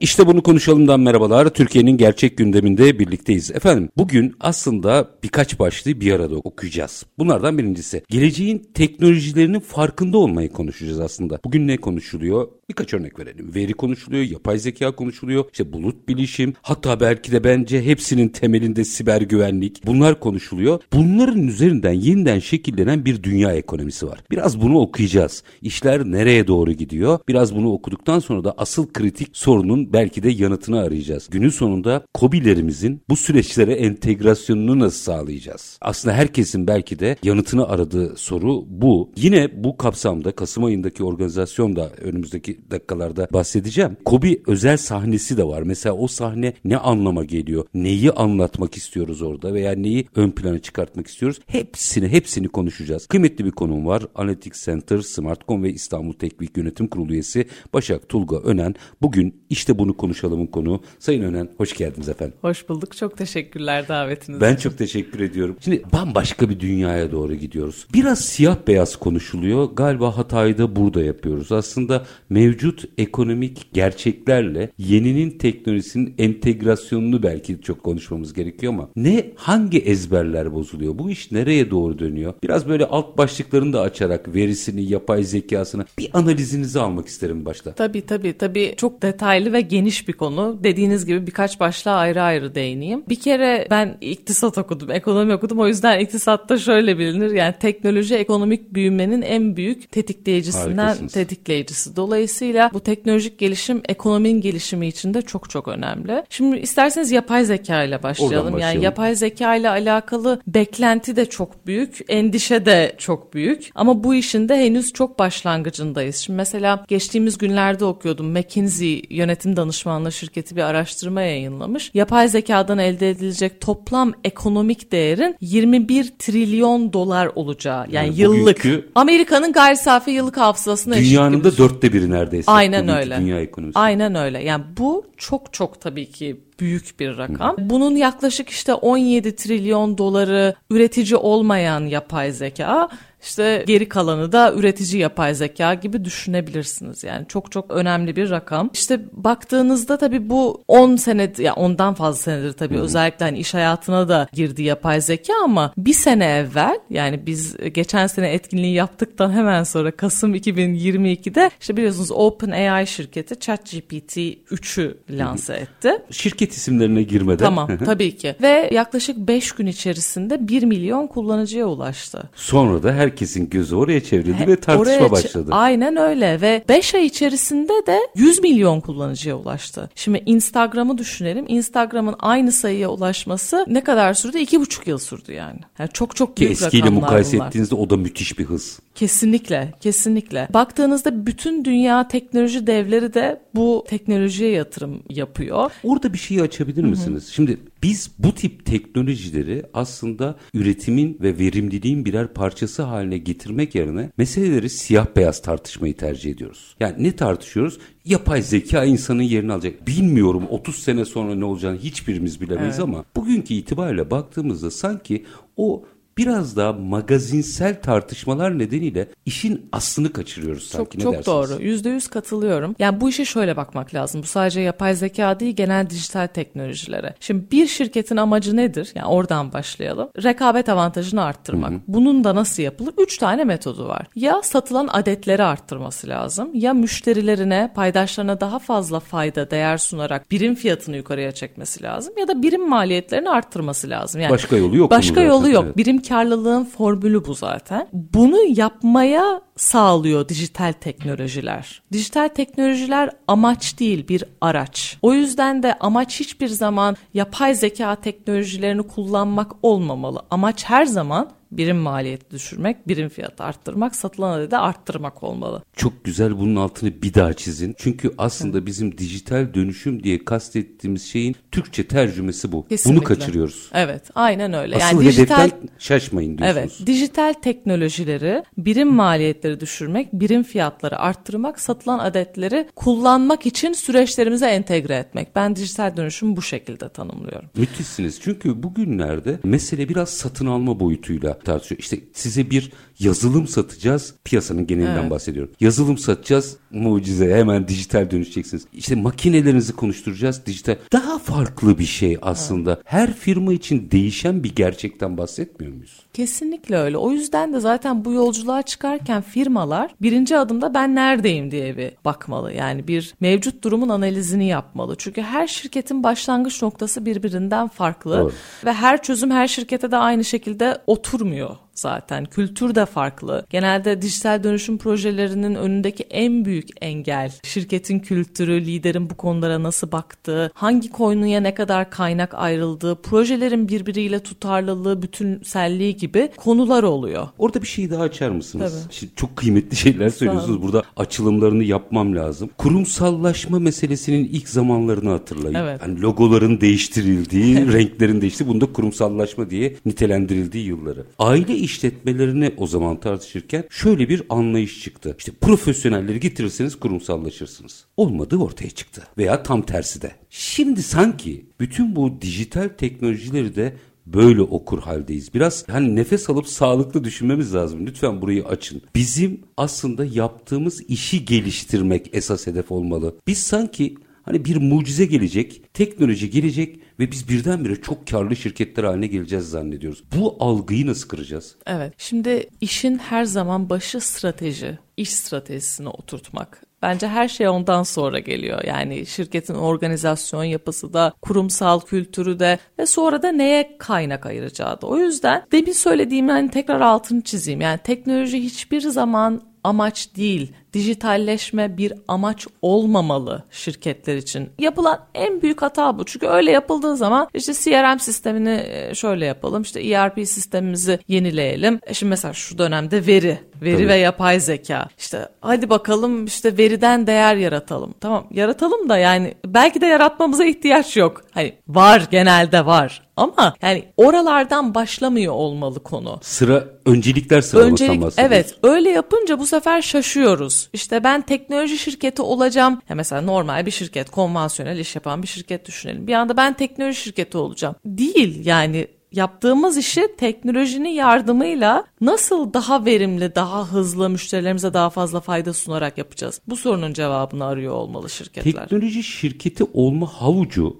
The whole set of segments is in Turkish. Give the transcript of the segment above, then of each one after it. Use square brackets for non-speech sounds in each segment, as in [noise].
İşte bunu konuşalımdan merhabalar. Türkiye'nin gerçek gündeminde birlikteyiz. Efendim bugün aslında birkaç başlığı bir arada okuyacağız. Bunlardan birincisi geleceğin teknolojilerinin farkında olmayı konuşacağız aslında. Bugün ne konuşuluyor? Birkaç örnek verelim. Veri konuşuluyor, yapay zeka konuşuluyor, işte bulut bilişim, hatta belki de bence hepsinin temelinde siber güvenlik. Bunlar konuşuluyor. Bunların üzerinden yeniden şekillenen bir dünya ekonomisi var. Biraz bunu okuyacağız. İşler nereye doğru gidiyor? Biraz bunu okuduktan sonra da asıl kritik sorunun belki de yanıtını arayacağız. Günün sonunda kobilerimizin bu süreçlere entegrasyonunu nasıl sağlayacağız? Aslında herkesin belki de yanıtını aradığı soru bu. Yine bu kapsamda Kasım ayındaki organizasyon da önümüzdeki dakikalarda bahsedeceğim. Kobi özel sahnesi de var. Mesela o sahne ne anlama geliyor? Neyi anlatmak istiyoruz orada veya neyi ön plana çıkartmak istiyoruz? Hepsini hepsini konuşacağız. Kıymetli bir konum var. Analytics Center, Smartcom ve İstanbul Teknik Yönetim Kurulu üyesi Başak Tulga Önen. Bugün işte bunu konuşalımın konu. Sayın Önen hoş geldiniz efendim. Hoş bulduk. Çok teşekkürler davetiniz Ben çok teşekkür ediyorum. Şimdi bambaşka bir dünyaya doğru gidiyoruz. Biraz siyah beyaz konuşuluyor. Galiba hatayı da burada yapıyoruz. Aslında mevcut ekonomik gerçeklerle yeninin teknolojisinin entegrasyonunu belki çok konuşmamız gerekiyor ama ne hangi ezberler bozuluyor? Bu iş nereye doğru dönüyor? Biraz böyle alt başlıklarını da açarak verisini, yapay zekasını bir analizinizi almak isterim başta. Tabii tabii tabii çok detaylı ve geniş bir konu. Dediğiniz gibi birkaç başlığa ayrı ayrı değineyim. Bir kere ben iktisat okudum, ekonomi okudum. O yüzden iktisatta şöyle bilinir. Yani teknoloji ekonomik büyümenin en büyük tetikleyicisinden tetikleyicisi. Dolayısıyla bu teknolojik gelişim ekonominin gelişimi için de çok çok önemli. Şimdi isterseniz yapay zeka ile başlayalım. Oradan Yani yapay zeka ile alakalı beklenti de çok büyük, endişe de çok büyük. Ama bu işin de henüz çok başlangıcındayız. Şimdi mesela geçtiğimiz günlerde okuyordum. McKinsey yönetim danışmanlığı şirketi bir araştırma yayınlamış. Yapay zekadan elde edilecek toplam ekonomik değerin 21 trilyon dolar olacağı. Yani, Yani yıllık. Amerika'nın gayri safi yıllık hafızasına eşit Dünyanın da dörtte biri neredeyse. Aynen bugünkü öyle. Dünya ekonomisi. Aynen öyle. Yani bu çok çok tabii ki büyük bir rakam. Bunun yaklaşık işte 17 trilyon doları üretici olmayan yapay zeka, işte geri kalanı da üretici yapay zeka gibi düşünebilirsiniz. Yani çok çok önemli bir rakam. İşte baktığınızda tabii bu 10 sene ya ondan fazla senedir tabii özellikle hani iş hayatına da girdi yapay zeka ama bir sene evvel yani biz geçen sene etkinliği yaptıktan hemen sonra Kasım 2022'de işte biliyorsunuz OpenAI şirketi ChatGPT 3'ü lanse etti. Şirket isimlerine girmeden. Tamam tabii ki. Ve yaklaşık 5 gün içerisinde 1 milyon kullanıcıya ulaştı. Sonra da herkesin gözü oraya çevrildi ve tartışma Oraya başladı. Aynen öyle ve 5 ay içerisinde de 100 milyon kullanıcıya ulaştı. Şimdi Instagram'ı düşünelim. Instagram'ın aynı sayıya ulaşması ne kadar sürdü? 2,5 yıl sürdü yani. yani çok çok Ki büyük eskiyle rakamlar mukayese bunlar. ettiğinizde o da müthiş bir hız. Kesinlikle, kesinlikle. Baktığınızda bütün dünya teknoloji devleri de bu teknolojiye yatırım yapıyor. Orada bir şeyi açabilir misiniz? Şimdi biz bu tip teknolojileri aslında üretimin ve verimliliğin birer parçası haline getirmek yerine meseleleri siyah beyaz tartışmayı tercih ediyoruz. Yani ne tartışıyoruz? Yapay zeka insanın yerini alacak. Bilmiyorum 30 sene sonra ne olacağını hiçbirimiz bilemeyiz Evet. ama bugünkü itibariyle baktığımızda sanki o biraz daha magazinsel tartışmalar nedeniyle işin aslını kaçırıyoruz sanki Çok ne çok dersiniz? doğru. Yüzde yüz katılıyorum. Yani bu işe şöyle bakmak lazım. Bu sadece yapay zeka değil genel dijital teknolojilere. Şimdi bir şirketin amacı nedir? Yani oradan başlayalım. Rekabet avantajını arttırmak. Bunun da nasıl yapılır? Üç tane metodu var. Ya satılan adetleri arttırması lazım. Ya müşterilerine, paydaşlarına daha fazla fayda, değer sunarak birim fiyatını yukarıya çekmesi lazım. Ya da birim maliyetlerini arttırması lazım. Yani Başka yolu yok Başka yolu yok. evet. Karlılığın formülü bu zaten. Bunu yapmaya sağlıyor dijital teknolojiler. Dijital teknolojiler amaç değil bir araç. O yüzden de amaç hiçbir zaman yapay zeka teknolojilerini kullanmak olmamalı. Amaç her zaman birim maliyeti düşürmek, birim fiyatı arttırmak, satılan adedi arttırmak olmalı. Çok güzel bunun altını bir daha çizin. Çünkü aslında bizim dijital dönüşüm diye kastettiğimiz şeyin Türkçe tercümesi bu. Kesinlikle. Bunu kaçırıyoruz. Evet, aynen öyle. Asıl yani dijital şaşmayın diyorsunuz. Evet, dijital teknolojileri, birim maliyetleri düşürmek, birim fiyatları arttırmak, satılan adetleri kullanmak için süreçlerimize entegre etmek. Ben dijital dönüşümü bu şekilde tanımlıyorum. Müthişsiniz. Çünkü bugünlerde mesele biraz satın alma boyutuyla tartışıyor. İşte size bir yazılım satacağız. Piyasanın genelinden evet. bahsediyorum. Yazılım satacağız. Mucize hemen dijital dönüşeceksiniz. İşte makinelerinizi konuşturacağız. Dijital. Daha farklı bir şey aslında. Evet. Her firma için değişen bir gerçekten bahsetmiyor muyuz? Kesinlikle öyle. O yüzden de zaten bu yolculuğa çıkarken firmalar birinci adımda ben neredeyim diye bir bakmalı. Yani bir mevcut durumun analizini yapmalı. Çünkü her şirketin başlangıç noktası birbirinden farklı Doğru. ve her çözüm her şirkete de aynı şekilde oturmuyor zaten. Kültür de farklı. Genelde dijital dönüşüm projelerinin önündeki en büyük engel şirketin kültürü, liderin bu konulara nasıl baktığı, hangi konuya ne kadar kaynak ayrıldığı, projelerin birbiriyle tutarlılığı, bütünselliği gibi konular oluyor. Orada bir şey daha açar mısınız? Tabii. Şimdi çok kıymetli şeyler söylüyorsunuz. Burada açılımlarını yapmam lazım. Kurumsallaşma meselesinin ilk zamanlarını hatırlayın. Evet. Yani logoların değiştirildiği, renklerin değiştiği, bunda kurumsallaşma diye nitelendirildiği yılları. Aile işletmelerini o zaman tartışırken şöyle bir anlayış çıktı. İşte profesyonelleri getirirseniz kurumsallaşırsınız. Olmadığı ortaya çıktı. Veya tam tersi de. Şimdi sanki bütün bu dijital teknolojileri de böyle okur haldeyiz. Biraz hani nefes alıp sağlıklı düşünmemiz lazım. Lütfen burayı açın. Bizim aslında yaptığımız işi geliştirmek esas hedef olmalı. Biz sanki Hani bir mucize gelecek, teknoloji gelecek ve biz birdenbire çok karlı şirketler haline geleceğiz zannediyoruz. Bu algıyı nasıl kıracağız? Evet. Şimdi işin her zaman başı strateji, iş stratejisini oturtmak. Bence her şey ondan sonra geliyor. Yani şirketin organizasyon yapısı da, kurumsal kültürü de ve sonra da neye kaynak ayıracağı da. O yüzden demin söylediğim hani tekrar altını çizeyim. Yani teknoloji hiçbir zaman amaç değil dijitalleşme bir amaç olmamalı şirketler için. Yapılan en büyük hata bu. Çünkü öyle yapıldığı zaman işte CRM sistemini e, şöyle yapalım. işte ERP sistemimizi yenileyelim. E şimdi mesela şu dönemde veri, veri Tabii. ve yapay zeka. İşte hadi bakalım işte veriden değer yaratalım. Tamam yaratalım da yani belki de yaratmamıza ihtiyaç yok. Hani var genelde var ama yani oralardan başlamıyor olmalı konu. Sıra öncelikler sıralamasından Öncelik, Evet öyle yapınca bu sefer şaşıyoruz. İşte ben teknoloji şirketi olacağım. Ya mesela normal bir şirket, konvansiyonel iş yapan bir şirket düşünelim. Bir anda ben teknoloji şirketi olacağım. Değil yani yaptığımız işi teknolojinin yardımıyla nasıl daha verimli, daha hızlı müşterilerimize daha fazla fayda sunarak yapacağız? Bu sorunun cevabını arıyor olmalı şirketler. Teknoloji şirketi olma havucu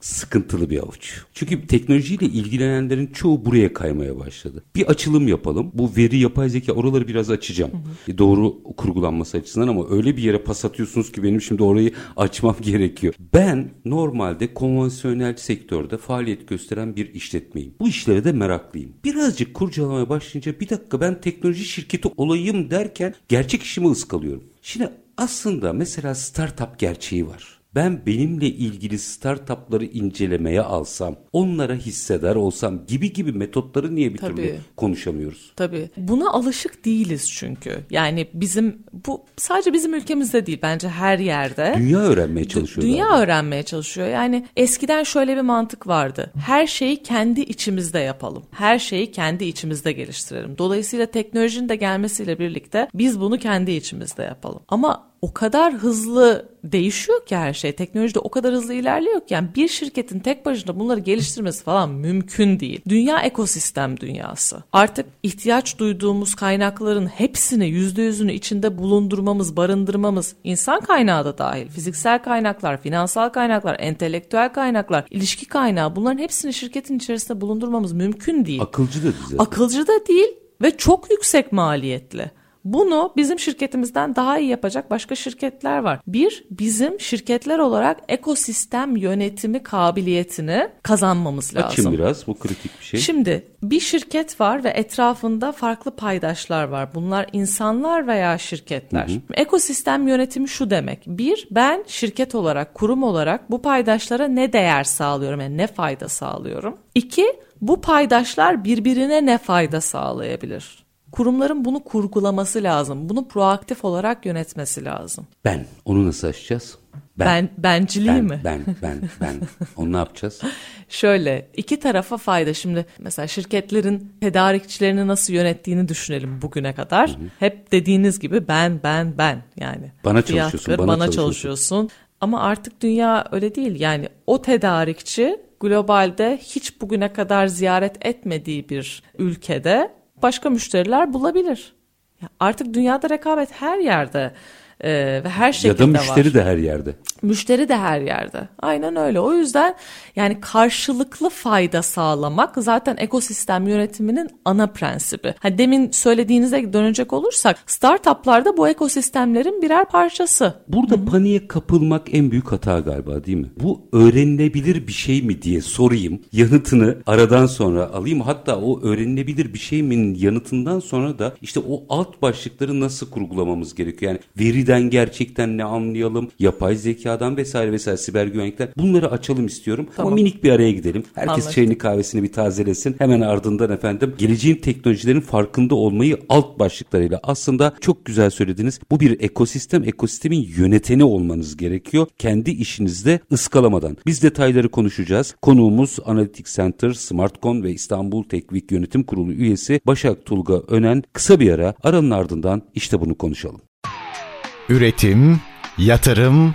sıkıntılı bir avuç. Çünkü teknolojiyle ilgilenenlerin çoğu buraya kaymaya başladı. Bir açılım yapalım. Bu veri yapay zeka oraları biraz açacağım. Hı hı. Doğru kurgulanması açısından ama öyle bir yere pas atıyorsunuz ki benim şimdi orayı açmam [laughs] gerekiyor. Ben normalde konvansiyonel sektörde faaliyet gösteren bir işletmeyim. Bu işlere de meraklıyım. Birazcık kurcalamaya başlayınca bir dakika ben teknoloji şirketi olayım derken gerçek işimi ıskalıyorum. Şimdi aslında mesela startup gerçeği var ben benimle ilgili startupları incelemeye alsam, onlara hissedar olsam gibi gibi metotları niye bir Tabii. türlü konuşamıyoruz? Tabii. Buna alışık değiliz çünkü. Yani bizim bu sadece bizim ülkemizde değil bence her yerde. Dünya öğrenmeye çalışıyor. Dünya galiba. öğrenmeye çalışıyor. Yani eskiden şöyle bir mantık vardı. Her şeyi kendi içimizde yapalım. Her şeyi kendi içimizde geliştirelim. Dolayısıyla teknolojinin de gelmesiyle birlikte biz bunu kendi içimizde yapalım. Ama o kadar hızlı değişiyor ki her şey. Teknoloji de o kadar hızlı ilerliyor ki yani bir şirketin tek başına bunları geliştirmesi falan mümkün değil. Dünya ekosistem dünyası. Artık ihtiyaç duyduğumuz kaynakların hepsini yüzde yüzünü içinde bulundurmamız, barındırmamız insan kaynağı da dahil. Fiziksel kaynaklar, finansal kaynaklar, entelektüel kaynaklar, ilişki kaynağı bunların hepsini şirketin içerisinde bulundurmamız mümkün değil. Akılcı da değil. Akılcı da değil ve çok yüksek maliyetli. Bunu bizim şirketimizden daha iyi yapacak başka şirketler var. Bir, bizim şirketler olarak ekosistem yönetimi kabiliyetini kazanmamız lazım. Açın biraz bu kritik bir şey. Şimdi bir şirket var ve etrafında farklı paydaşlar var. Bunlar insanlar veya şirketler. Hı hı. Ekosistem yönetimi şu demek. Bir, ben şirket olarak, kurum olarak bu paydaşlara ne değer sağlıyorum? Yani ne fayda sağlıyorum? İki, bu paydaşlar birbirine ne fayda sağlayabilir? Kurumların bunu kurgulaması lazım. Bunu proaktif olarak yönetmesi lazım. Ben. Onu nasıl aşacağız? Ben, ben benciliği ben, mi? Ben, ben, ben. Onu ne yapacağız? [laughs] Şöyle iki tarafa fayda. Şimdi mesela şirketlerin tedarikçilerini nasıl yönettiğini düşünelim bugüne kadar. Hı hı. Hep dediğiniz gibi ben, ben, ben yani. Bana çalışıyorsun, bana, bana çalışıyorsun. çalışıyorsun. Ama artık dünya öyle değil. Yani o tedarikçi globalde hiç bugüne kadar ziyaret etmediği bir ülkede başka müşteriler bulabilir. Artık dünyada rekabet her yerde e, ve her şekilde var. Ya da müşteri var. de her yerde. Müşteri de her yerde. Aynen öyle. O yüzden yani karşılıklı fayda sağlamak zaten ekosistem yönetiminin ana prensibi. Hani demin söylediğinize dönecek olursak startuplarda bu ekosistemlerin birer parçası. Burada Hı-hı. paniğe kapılmak en büyük hata galiba değil mi? Bu öğrenilebilir bir şey mi diye sorayım. Yanıtını aradan sonra alayım. Hatta o öğrenilebilir bir şey mi'nin yanıtından sonra da işte o alt başlıkları nasıl kurgulamamız gerekiyor? Yani veriden gerçekten ne anlayalım? Yapay zekadan vesaire vesaire siber güvenlikler bunları açalım istiyorum. Tamam. Ama minik bir araya gidelim. Herkes Anladım. çayını kahvesini bir tazelesin. Hemen ardından efendim geleceğin teknolojilerin farkında olmayı alt başlıklarıyla aslında çok güzel söylediniz. Bu bir ekosistem. Ekosistemin yöneteni olmanız gerekiyor. Kendi işinizde ıskalamadan. Biz detayları konuşacağız. Konuğumuz Analytics Center, Smartcon ve İstanbul Teknik Yönetim Kurulu üyesi Başak Tulga Önen. Kısa bir ara aranın ardından işte bunu konuşalım. Üretim, yatırım,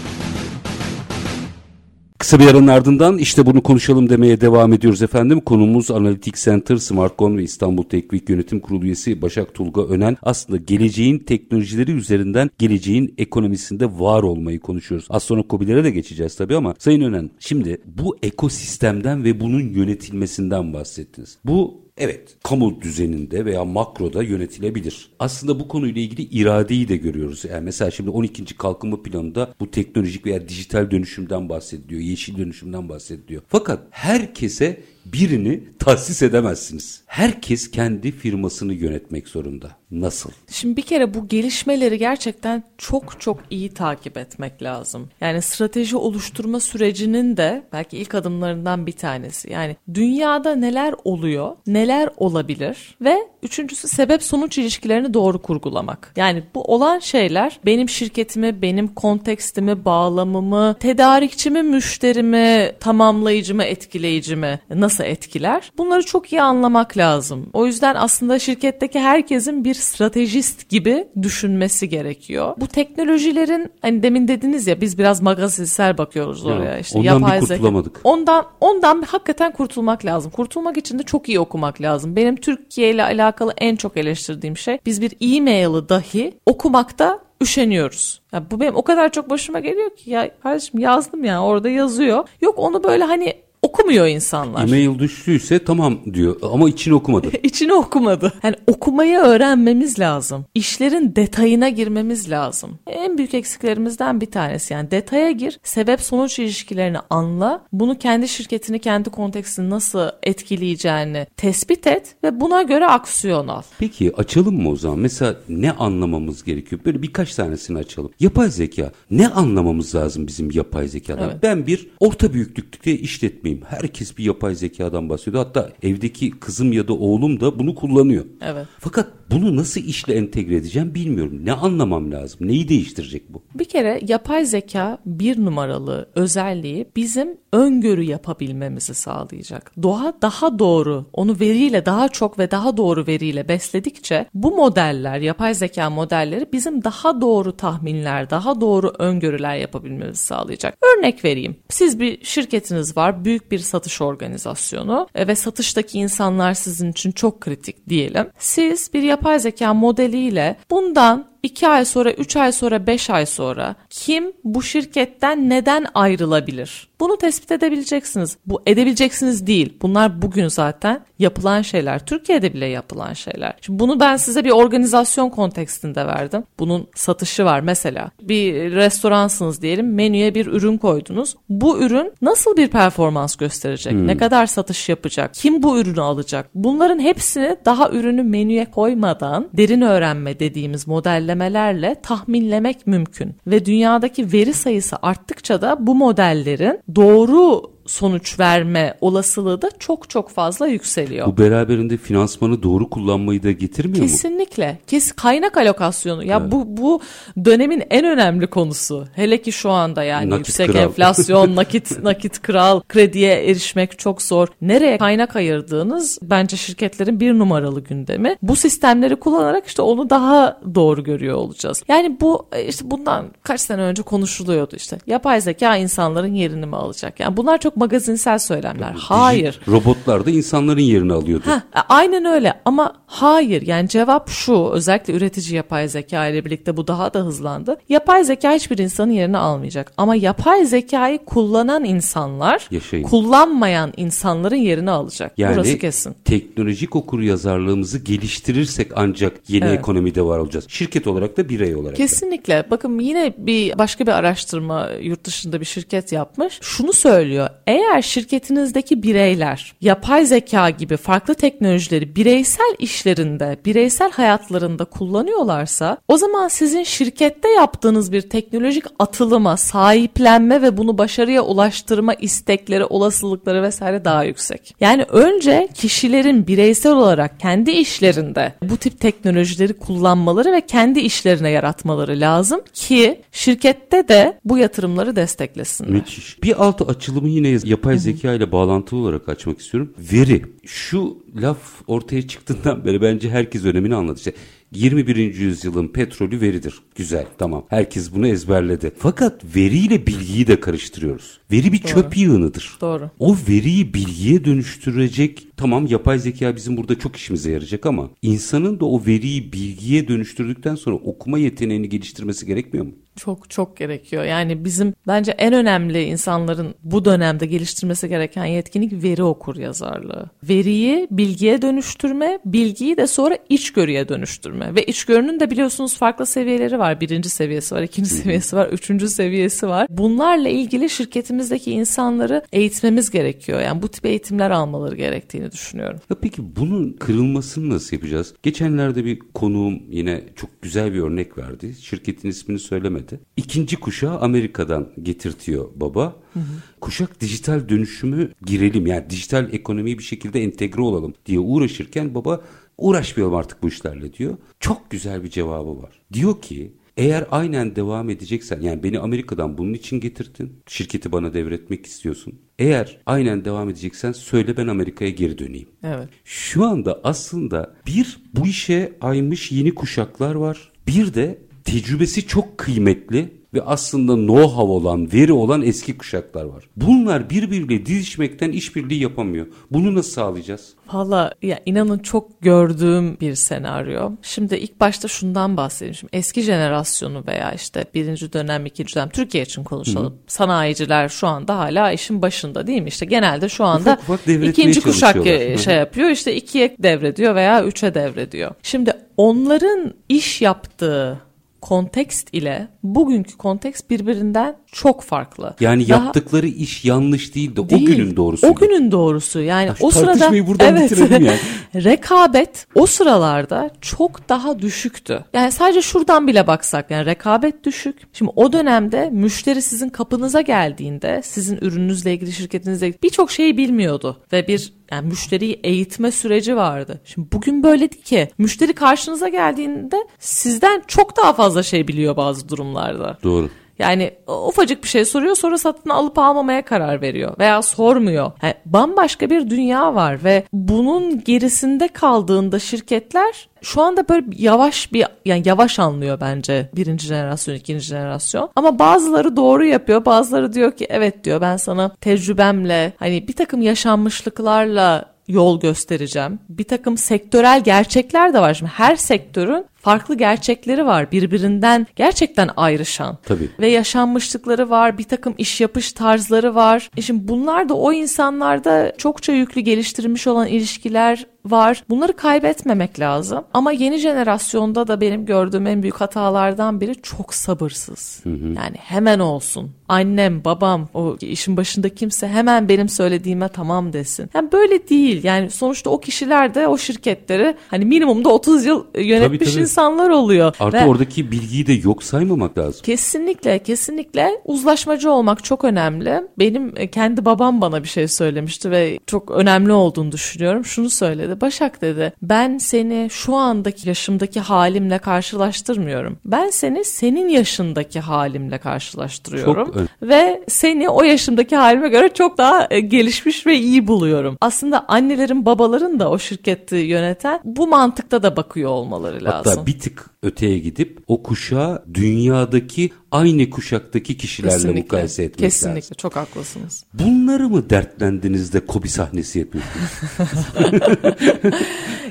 Kısa bir aranın ardından işte bunu konuşalım demeye devam ediyoruz efendim. Konumuz Analitik Center, Smartcon ve İstanbul Teknik Yönetim Kurulu üyesi Başak Tulga Önen. Aslında geleceğin teknolojileri üzerinden geleceğin ekonomisinde var olmayı konuşuyoruz. Az sonra COBİ'lere de geçeceğiz tabii ama Sayın Önen şimdi bu ekosistemden ve bunun yönetilmesinden bahsettiniz. Bu Evet, kamu düzeninde veya makroda yönetilebilir. Aslında bu konuyla ilgili iradeyi de görüyoruz. Yani mesela şimdi 12. kalkınma planında bu teknolojik veya dijital dönüşümden bahsediliyor, yeşil dönüşümden bahsediliyor. Fakat herkese birini tahsis edemezsiniz. Herkes kendi firmasını yönetmek zorunda. Nasıl? Şimdi bir kere bu gelişmeleri gerçekten çok çok iyi takip etmek lazım. Yani strateji oluşturma sürecinin de belki ilk adımlarından bir tanesi. Yani dünyada neler oluyor, neler olabilir ve üçüncüsü sebep sonuç ilişkilerini doğru kurgulamak. Yani bu olan şeyler benim şirketimi, benim kontekstimi, bağlamımı, tedarikçimi, müşterimi, tamamlayıcımı, etkileyicimi nasıl etkiler? Bunları çok iyi anlamak lazım. O yüzden aslında şirketteki herkesin bir stratejist gibi düşünmesi gerekiyor. Bu teknolojilerin hani demin dediniz ya biz biraz magazinsel bakıyoruz ya, oraya. İşte ondan yapay bir kurtulamadık. Zeka. Ondan ondan hakikaten kurtulmak lazım. Kurtulmak için de çok iyi okumak lazım. Benim Türkiye ile alakalı en çok eleştirdiğim şey biz bir e-mail'i dahi okumakta üşeniyoruz. Ya bu benim o kadar çok başıma geliyor ki ya kardeşim yazdım ya orada yazıyor. Yok onu böyle hani okumuyor insanlar. E-mail düştüyse tamam diyor ama içini okumadı. [laughs] içini okumadı. Yani okumayı öğrenmemiz lazım. İşlerin detayına girmemiz lazım. En büyük eksiklerimizden bir tanesi yani detaya gir, sebep sonuç ilişkilerini anla, bunu kendi şirketini, kendi kontekstini nasıl etkileyeceğini tespit et ve buna göre aksiyon al. Peki açalım mı o zaman? Mesela ne anlamamız gerekiyor? Böyle birkaç tanesini açalım. Yapay zeka. Ne anlamamız lazım bizim yapay zekadan? Evet. Ben bir orta büyüklükte işletmeyi Herkes bir yapay zekadan bahsediyor. Hatta evdeki kızım ya da oğlum da bunu kullanıyor. Evet. Fakat bunu nasıl işle entegre edeceğim bilmiyorum. Ne anlamam lazım? Neyi değiştirecek bu? Bir kere yapay zeka bir numaralı özelliği bizim öngörü yapabilmemizi sağlayacak. Doğa daha doğru, onu veriyle daha çok ve daha doğru veriyle besledikçe bu modeller, yapay zeka modelleri bizim daha doğru tahminler, daha doğru öngörüler yapabilmemizi sağlayacak. Örnek vereyim. Siz bir şirketiniz var, büyük bir satış organizasyonu e, ve satıştaki insanlar sizin için çok kritik diyelim. Siz bir yapay zeka modeliyle bundan 2 ay sonra, 3 ay sonra, 5 ay sonra kim bu şirketten neden ayrılabilir? Bunu tespit edebileceksiniz. Bu edebileceksiniz değil. Bunlar bugün zaten yapılan şeyler. Türkiye'de bile yapılan şeyler. Şimdi bunu ben size bir organizasyon kontekstinde verdim. Bunun satışı var mesela. Bir restoransınız diyelim. Menüye bir ürün koydunuz. Bu ürün nasıl bir performans gösterecek? Hmm. Ne kadar satış yapacak? Kim bu ürünü alacak? Bunların hepsini daha ürünü menüye koymadan derin öğrenme dediğimiz modellemelerle tahminlemek mümkün. Ve dünyadaki veri sayısı arttıkça da bu modellerin doğru sonuç verme olasılığı da çok çok fazla yükseliyor. Bu beraberinde finansmanı doğru kullanmayı da getirmiyor Kesinlikle. mu? Kesinlikle. Kes kaynak alokasyonu. Ya evet. bu bu dönemin en önemli konusu. Hele ki şu anda yani nakit yüksek kral. enflasyon, [laughs] nakit nakit kral, krediye erişmek çok zor. Nereye kaynak ayırdığınız bence şirketlerin bir numaralı gündemi. Bu sistemleri kullanarak işte onu daha doğru görüyor olacağız. Yani bu işte bundan kaç sene önce konuşuluyordu işte. Yapay zeka insanların yerini mi alacak? Yani bunlar çok magazinsel söylemler. Hayır. Robotlar da insanların yerini alıyordu. Heh, aynen öyle ama hayır yani cevap şu özellikle üretici yapay zeka ile birlikte bu daha da hızlandı. Yapay zeka hiçbir insanın yerini almayacak ama yapay zekayı kullanan insanlar Yaşayın. kullanmayan insanların yerini alacak. Yani Burası kesin. teknolojik okur yazarlığımızı geliştirirsek ancak yeni evet. ekonomide var olacağız. Şirket olarak da birey olarak Kesinlikle. Da. Bakın yine bir başka bir araştırma yurt dışında bir şirket yapmış. Şunu söylüyor. Eğer şirketinizdeki bireyler yapay zeka gibi farklı teknolojileri bireysel işlerinde, bireysel hayatlarında kullanıyorlarsa o zaman sizin şirkette yaptığınız bir teknolojik atılıma, sahiplenme ve bunu başarıya ulaştırma istekleri, olasılıkları vesaire daha yüksek. Yani önce kişilerin bireysel olarak kendi işlerinde bu tip teknolojileri kullanmaları ve kendi işlerine yaratmaları lazım ki şirkette de bu yatırımları desteklesinler. Müthiş. Bir altı açılımı yine yapay zeka ile bağlantılı olarak açmak istiyorum. Veri. Şu laf ortaya çıktığından beri bence herkes önemini anladı. İşte 21. yüzyılın petrolü veridir. Güzel tamam herkes bunu ezberledi. Fakat veriyle bilgiyi de karıştırıyoruz. Veri bir Doğru. çöp yığınıdır. Doğru. O veriyi bilgiye dönüştürecek tamam yapay zeka bizim burada çok işimize yarayacak ama insanın da o veriyi bilgiye dönüştürdükten sonra okuma yeteneğini geliştirmesi gerekmiyor mu? Çok çok gerekiyor. Yani bizim bence en önemli insanların bu dönemde geliştirmesi gereken yetkinlik veri okur yazarlığı. Veriyi bilgiye dönüştürme, bilgiyi de sonra içgörüye dönüştürme. Ve içgörünün de biliyorsunuz farklı seviyeleri var. Birinci seviyesi var, ikinci seviyesi var, üçüncü seviyesi var. Bunlarla ilgili şirketimizdeki insanları eğitmemiz gerekiyor. Yani bu tip eğitimler almaları gerektiğini düşünüyorum. Ya peki bunun kırılmasını nasıl yapacağız? Geçenlerde bir konuğum yine çok güzel bir örnek verdi. Şirketin ismini söylemedi verdi. İkinci kuşağı Amerika'dan getirtiyor baba. Hı hı. Kuşak dijital dönüşümü girelim yani dijital ekonomiyi bir şekilde entegre olalım diye uğraşırken baba uğraşmayalım artık bu işlerle diyor. Çok güzel bir cevabı var. Diyor ki eğer aynen devam edeceksen yani beni Amerika'dan bunun için getirdin. Şirketi bana devretmek istiyorsun. Eğer aynen devam edeceksen söyle ben Amerika'ya geri döneyim. Evet. Şu anda aslında bir bu işe aymış yeni kuşaklar var. Bir de tecrübesi çok kıymetli ve aslında know-how olan, veri olan eski kuşaklar var. Bunlar birbiriyle dizişmekten işbirliği yapamıyor. Bunu nasıl sağlayacağız? Valla ya inanın çok gördüğüm bir senaryo. Şimdi ilk başta şundan bahsedeyim. Şimdi eski jenerasyonu veya işte birinci dönem, ikinci dönem Türkiye için konuşalım. Hı. Sanayiciler şu anda hala işin başında değil mi? İşte genelde şu anda ufak ufak ikinci kuşak şey yapıyor. İşte ikiye devrediyor veya üçe devrediyor. Şimdi onların iş yaptığı kontekst ile bugünkü kontekst birbirinden çok farklı. Yani daha, yaptıkları iş yanlış değil de değil, o günün doğrusu. O günün doğrusu. Yani ya o sırada evet, yani. [laughs] rekabet o sıralarda çok daha düşüktü. Yani sadece şuradan bile baksak yani rekabet düşük. Şimdi o dönemde müşteri sizin kapınıza geldiğinde sizin ürününüzle ilgili şirketinizle ilgili birçok şeyi bilmiyordu ve bir yani müşteriyi eğitme süreci vardı. Şimdi bugün böyle değil ki. Müşteri karşınıza geldiğinde sizden çok daha fazla şey biliyor bazı durumlarda. Doğru. Yani ufacık bir şey soruyor sonra satın alıp almamaya karar veriyor veya sormuyor. Yani bambaşka bir dünya var ve bunun gerisinde kaldığında şirketler şu anda böyle yavaş bir yani yavaş anlıyor bence birinci jenerasyon ikinci jenerasyon ama bazıları doğru yapıyor bazıları diyor ki evet diyor ben sana tecrübemle hani bir takım yaşanmışlıklarla yol göstereceğim. Bir takım sektörel gerçekler de var. Şimdi her sektörün farklı gerçekleri var birbirinden gerçekten ayrışan. Tabii. Ve yaşanmışlıkları var, bir takım iş yapış tarzları var. E şimdi bunlar da o insanlarda çokça yüklü geliştirilmiş olan ilişkiler var. Bunları kaybetmemek lazım. Ama yeni jenerasyonda da benim gördüğüm en büyük hatalardan biri çok sabırsız. Hı hı. Yani hemen olsun. Annem, babam, o işin başında kimse hemen benim söylediğime tamam desin. Yani böyle değil. Yani sonuçta o kişiler de o şirketleri hani minimumda 30 yıl yönetmiş tabii, tabii insanlar oluyor. Artı Ve oradaki bilgiyi de yok saymamak lazım. Kesinlikle kesinlikle uzlaşmacı olmak çok önemli. Benim e, kendi babam bana bir şey söylemişti ve çok önemli olduğunu düşünüyorum. Şunu söyledi. Başak dedi ben seni şu andaki yaşımdaki halimle karşılaştırmıyorum. Ben seni senin yaşındaki halimle karşılaştırıyorum. Çok ve seni o yaşımdaki halime göre çok daha e, gelişmiş ve iyi buluyorum. Aslında annelerin babaların da o şirketi yöneten bu mantıkta da bakıyor olmaları lazım. Hatta bir tık öteye gidip o kuşağı dünyadaki aynı kuşaktaki kişilerle kesinlikle, mukayese etmek kesinlikle, lazım. Kesinlikle çok haklısınız. Bunları mı dertlendiniz de Kobi sahnesi yapıyorsunuz? [laughs]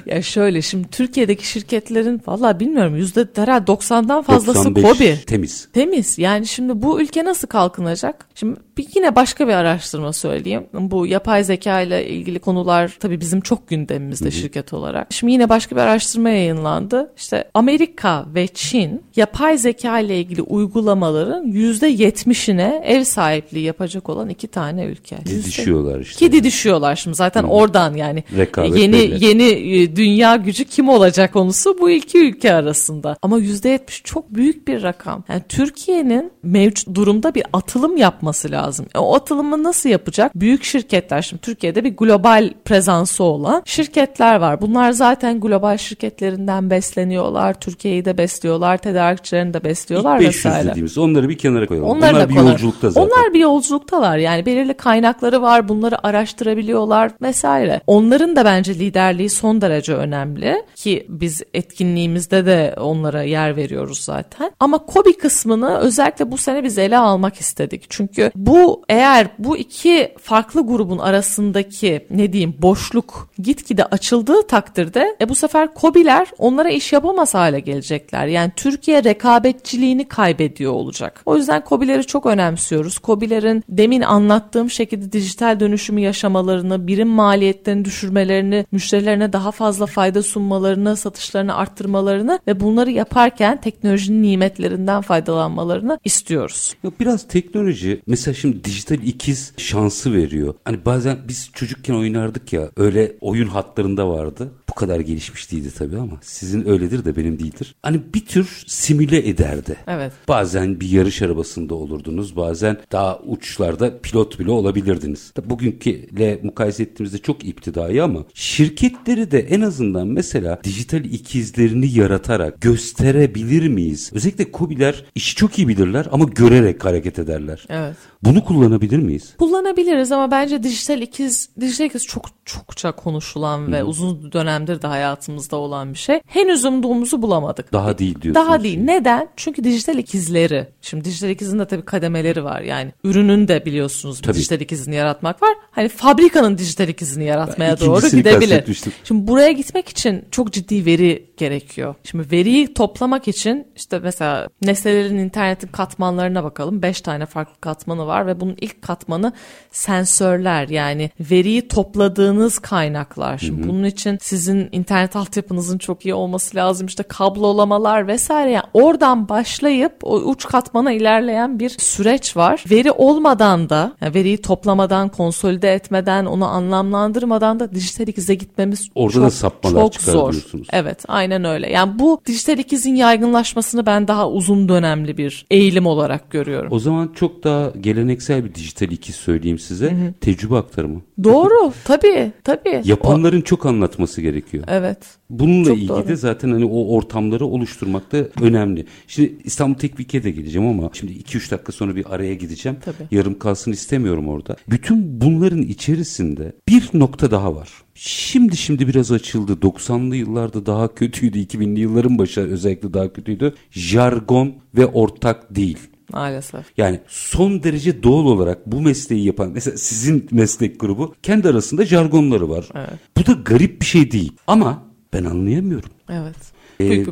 ya şöyle şimdi Türkiye'deki şirketlerin valla bilmiyorum yüzde herhalde 90'dan fazlası Kobi. Temiz. Temiz yani şimdi bu ülke nasıl kalkınacak? Şimdi bir, yine başka bir araştırma söyleyeyim. Bu yapay zeka ile ilgili konular tabii bizim çok gündemimizde Hı-hı. şirket olarak. Şimdi yine başka bir araştırma yayınlandı. İşte Amerika ve Çin yapay zeka ile ilgili uygulamaların %70'ine ev sahipliği yapacak olan iki tane ülke. Didişiyorlar işte. Ki didişiyorlar şimdi zaten Hı-hı. oradan yani Rekabet yeni belli. yeni e, dünya gücü kim olacak konusu bu iki ülke arasında. Ama %70 çok büyük bir rakam. Yani Türkiye'nin mevcut durumda bir atılım yapması lazım. E, o atılımı nasıl yapacak? Büyük şirketler şimdi Türkiye'de bir global prezansı olan şirketler var. Bunlar zaten global şirketlerinden besleniyorlar. Türkiye'yi de besliyorlar, tedarikçilerini de besliyorlar İlk 500 vesaire. dediğimiz onları bir kenara koyalım. Onlar, Onlar bir konar. yolculukta zaten. Onlar bir yolculuktalar. Yani belirli kaynakları var. Bunları araştırabiliyorlar vesaire. Onların da bence liderliği son derece önemli ki biz etkinliğimizde de onlara yer veriyoruz zaten. Ama Kobi kısmını özellikle bu sene biz ele almak istedik. Çünkü bu eğer bu iki farklı grubun arasındaki ne diyeyim boşluk gitgide açıldığı takdirde e bu sefer Kobiler onlara iş yapamaz hale gelecekler. Yani Türkiye rekabetçiliğini kaybediyor olacak. O yüzden Kobileri çok önemsiyoruz. Kobilerin demin anlattığım şekilde dijital dönüşümü yaşamalarını, birim maliyetlerini düşürmelerini, müşterilerine daha fazla fayda sunmalarını, satışlarını arttırmalarını ve bunları yaparken teknolojinin nimetlerinden faydalanmalarını istiyoruz. Ya biraz teknoloji mesela şimdi dijital ikiz şansı veriyor. Hani bazen biz çocukken oynardık ya öyle oyun hatlarında vardı. Bu kadar gelişmiş değildi tabii ama sizin öyledir de benim değildir. Hani bir tür simüle ederdi. Evet. Bazen bir yarış arabasında olurdunuz. Bazen daha uçlarda pilot bile olabilirdiniz. Bugünküyle mukayese ettiğimizde çok iptidai ama şirketleri de en azından mesela dijital ikizlerini yaratarak gösterebilir miyiz? Özellikle Kobiler işi çok iyi bilirler ama görerek hareket ederler. Evet. Bunu kullanabilir miyiz? Kullanabiliriz ama bence dijital ikiz dijital ikiz çok çokça konuşulan Hı. ve uzun dönemdir de hayatımızda olan bir şey. Henüz umduğumuzu bulamadık. Daha değil diyorsunuz. Daha değil. Neden? Çünkü dijital ikizleri. Şimdi dijital ikizin de tabii kademeleri var. Yani ürünün de biliyorsunuz tabii. dijital ikizini yaratmak var. Hani fabrikanın dijital ikizini yaratmaya ben doğru gidebilir. Şimdi buraya gitmek için çok ciddi veri gerekiyor. Şimdi veriyi toplamak için işte mesela nesnelerin internetin katmanlarına bakalım. 5 tane farklı katmanı var ve bunun ilk katmanı sensörler yani veriyi topladığınız kaynaklar. Şimdi hı hı. bunun için sizin internet altyapınızın çok iyi olması lazım işte kablolamalar vesaire yani oradan başlayıp o uç katmana ilerleyen bir süreç var. Veri olmadan da yani veriyi toplamadan, konsolide etmeden, onu anlamlandırmadan da dijital ikize gitmemiz Orada çok sapmalar çok zor. Evet aynen öyle. Yani bu dijital ikizin yaygınlaşmasını ben daha uzun dönemli bir eğilim olarak görüyorum. O zaman çok daha geleneksel bir dijital ikiz söyleyeyim size. Tecrübe aktarımı. Doğru [laughs] tabii tabii. Yapanların çok anlatması gerekiyor. O- evet. Bununla Çok ilgili doğru. de zaten hani o ortamları oluşturmak da önemli. Şimdi İstanbul Tekvik'e de geleceğim ama şimdi 2-3 dakika sonra bir araya gideceğim. Tabii. Yarım kalsın istemiyorum orada. Bütün bunların içerisinde bir nokta daha var. Şimdi şimdi biraz açıldı. 90'lı yıllarda daha kötüydü. 2000'li yılların başı özellikle daha kötüydü. Jargon ve ortak değil. Maalesef. Yani son derece doğal olarak bu mesleği yapan mesela sizin meslek grubu kendi arasında jargonları var. Evet. Bu da garip bir şey değil ama ben anlayamıyorum. Evet.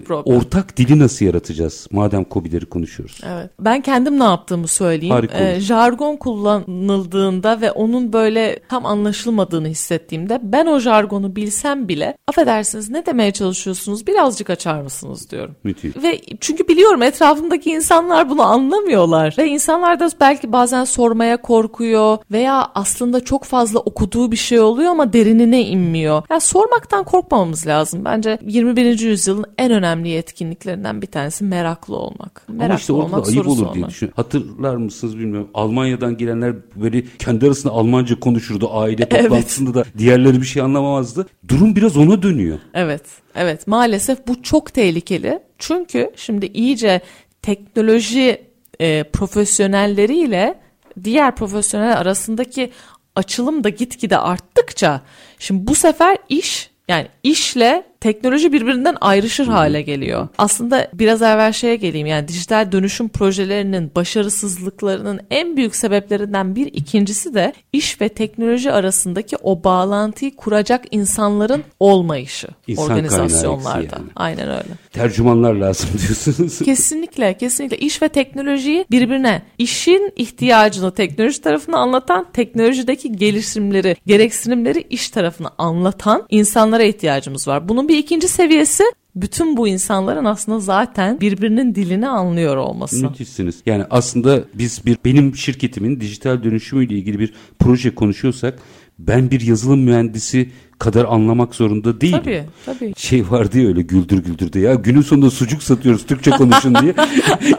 Problem. ortak dili nasıl yaratacağız madem kobileri konuşuyoruz? Evet. Ben kendim ne yaptığımı söyleyeyim. Harika. Ee, jargon kullanıldığında ve onun böyle tam anlaşılmadığını hissettiğimde ben o jargonu bilsem bile affedersiniz ne demeye çalışıyorsunuz birazcık açar mısınız diyorum. Müthiş. Ve çünkü biliyorum etrafımdaki insanlar bunu anlamıyorlar. Ve insanlar da belki bazen sormaya korkuyor veya aslında çok fazla okuduğu bir şey oluyor ama derinine inmiyor. Yani sormaktan korkmamamız lazım. Bence 21. yüzyılın en önemli yetkinliklerinden bir tanesi meraklı olmak. Meraklı Ama işte orada olmak, ayıp olur diye düşünüyorum. Hatırlar mısınız bilmiyorum. Almanya'dan gelenler böyle kendi arasında Almanca konuşurdu. Aile [laughs] Evet. toplantısında da diğerleri bir şey anlamamazdı. Durum biraz ona dönüyor. Evet, evet. Maalesef bu çok tehlikeli. Çünkü şimdi iyice teknoloji e, profesyonelleriyle diğer profesyoneller arasındaki açılım da gitgide arttıkça şimdi bu sefer iş yani işle teknoloji birbirinden ayrışır hale geliyor. Aslında biraz evvel şeye geleyim yani dijital dönüşüm projelerinin başarısızlıklarının en büyük sebeplerinden bir ikincisi de iş ve teknoloji arasındaki o bağlantıyı kuracak insanların olmayışı İnsan organizasyonlarda. yani. Aynen öyle. Tercümanlar lazım diyorsunuz. [laughs] Kesinlikle, kesinlikle iş ve teknolojiyi birbirine, işin ihtiyacını teknoloji tarafına anlatan, teknolojideki gelişimleri, gereksinimleri iş tarafına anlatan insanlara ihtiyacımız var. Bunun bir ikinci seviyesi bütün bu insanların aslında zaten birbirinin dilini anlıyor olması. Müthişsiniz. Yani aslında biz bir benim şirketimin dijital dönüşümüyle ilgili bir proje konuşuyorsak ben bir yazılım mühendisi kadar anlamak zorunda değilim. Tabii, tabii. Şey vardı ya öyle güldür güldür de ya günün sonunda sucuk satıyoruz Türkçe konuşun diye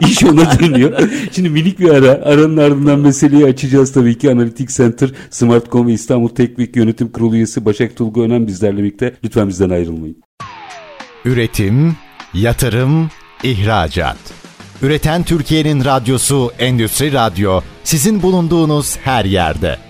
[laughs] iş ona dönüyor. Şimdi minik bir ara aranın ardından meseleyi açacağız tabii ki Analitik Center, Smartcom ve İstanbul Teknik Yönetim Kurulu üyesi Başak Tulga Önem bizlerle birlikte. Lütfen bizden ayrılmayın. Üretim, yatırım, ihracat. Üreten Türkiye'nin radyosu Endüstri Radyo sizin bulunduğunuz her yerde.